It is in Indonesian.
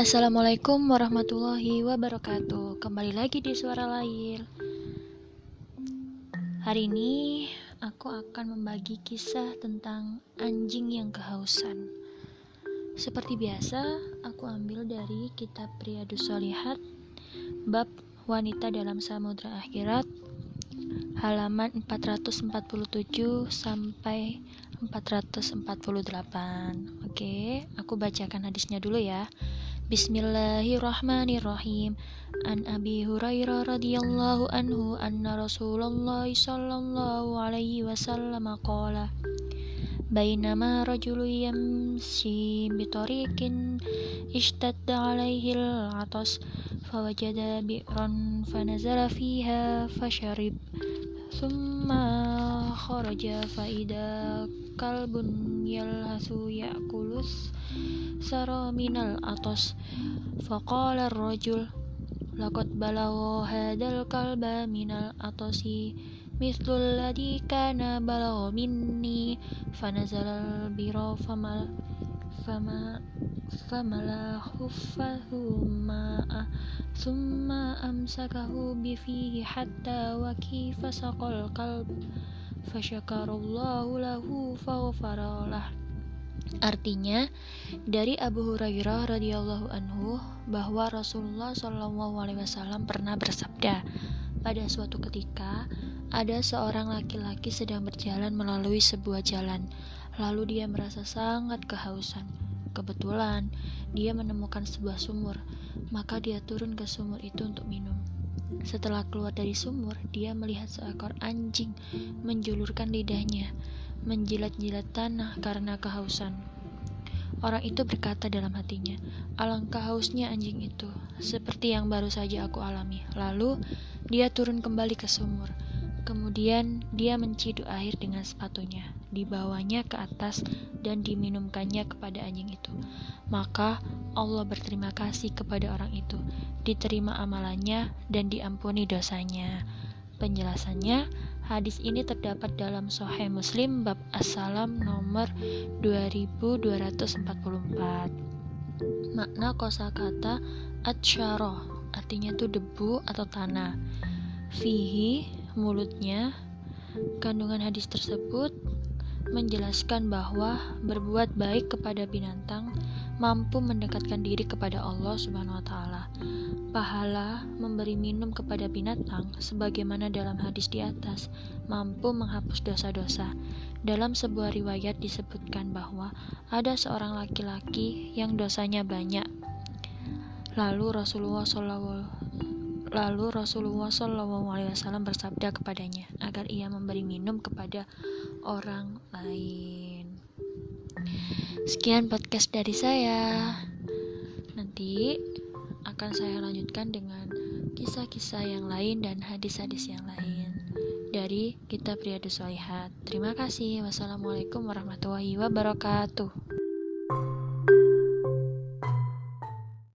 Assalamualaikum warahmatullahi wabarakatuh. Kembali lagi di Suara Lail Hari ini aku akan membagi kisah tentang anjing yang kehausan. Seperti biasa, aku ambil dari kitab Riyadus Solihat Bab Wanita dalam Samudra Akhirat Halaman 447 sampai 448 Oke, aku bacakan hadisnya dulu ya بسم الله الرحمن الرحيم عن أبي هريرة رضي الله عنه أن رسول الله صلى الله عليه وسلم قال بينما رجل يمشي بطريق اشتد عليه العطس فوجد بئرا فنزل فيها فشرب thumma kharaja fa kalbun yalhasu ya'kulus sara minal atas. Faqala ar-rajul laqad balagha hadal kalba minal atasi mithlul ladhi kana balagha minni fanazala al-bira famal fama famala khuffahu ma'a thumma amsakahu bifihi hatta wakifa saqal kalb fasyakarallahu lahu faghfaralah Artinya dari Abu Hurairah radhiyallahu anhu bahwa Rasulullah shallallahu alaihi wasallam pernah bersabda pada suatu ketika ada seorang laki-laki sedang berjalan melalui sebuah jalan lalu dia merasa sangat kehausan kebetulan dia menemukan sebuah sumur maka dia turun ke sumur itu untuk minum setelah keluar dari sumur, dia melihat seekor anjing menjulurkan lidahnya, menjilat-jilat tanah karena kehausan. Orang itu berkata dalam hatinya, "Alangkah hausnya anjing itu, seperti yang baru saja aku alami." Lalu dia turun kembali ke sumur. Kemudian dia menciduk air dengan sepatunya, dibawanya ke atas dan diminumkannya kepada anjing itu. Maka Allah berterima kasih kepada orang itu, diterima amalannya dan diampuni dosanya. Penjelasannya, hadis ini terdapat dalam Sahih Muslim bab As-Salam nomor 2244. Makna kosakata atsyaroh artinya itu debu atau tanah. Fihi mulutnya. Kandungan hadis tersebut menjelaskan bahwa berbuat baik kepada binatang mampu mendekatkan diri kepada Allah Subhanahu wa taala. Pahala memberi minum kepada binatang sebagaimana dalam hadis di atas mampu menghapus dosa-dosa. Dalam sebuah riwayat disebutkan bahwa ada seorang laki-laki yang dosanya banyak. Lalu Rasulullah SAW Lalu Rasulullah SAW bersabda kepadanya agar ia memberi minum kepada orang lain. Sekian podcast dari saya. Nanti akan saya lanjutkan dengan kisah-kisah yang lain dan hadis-hadis yang lain dari kitab Riyadus Solihat. Terima kasih. Wassalamualaikum warahmatullahi wabarakatuh.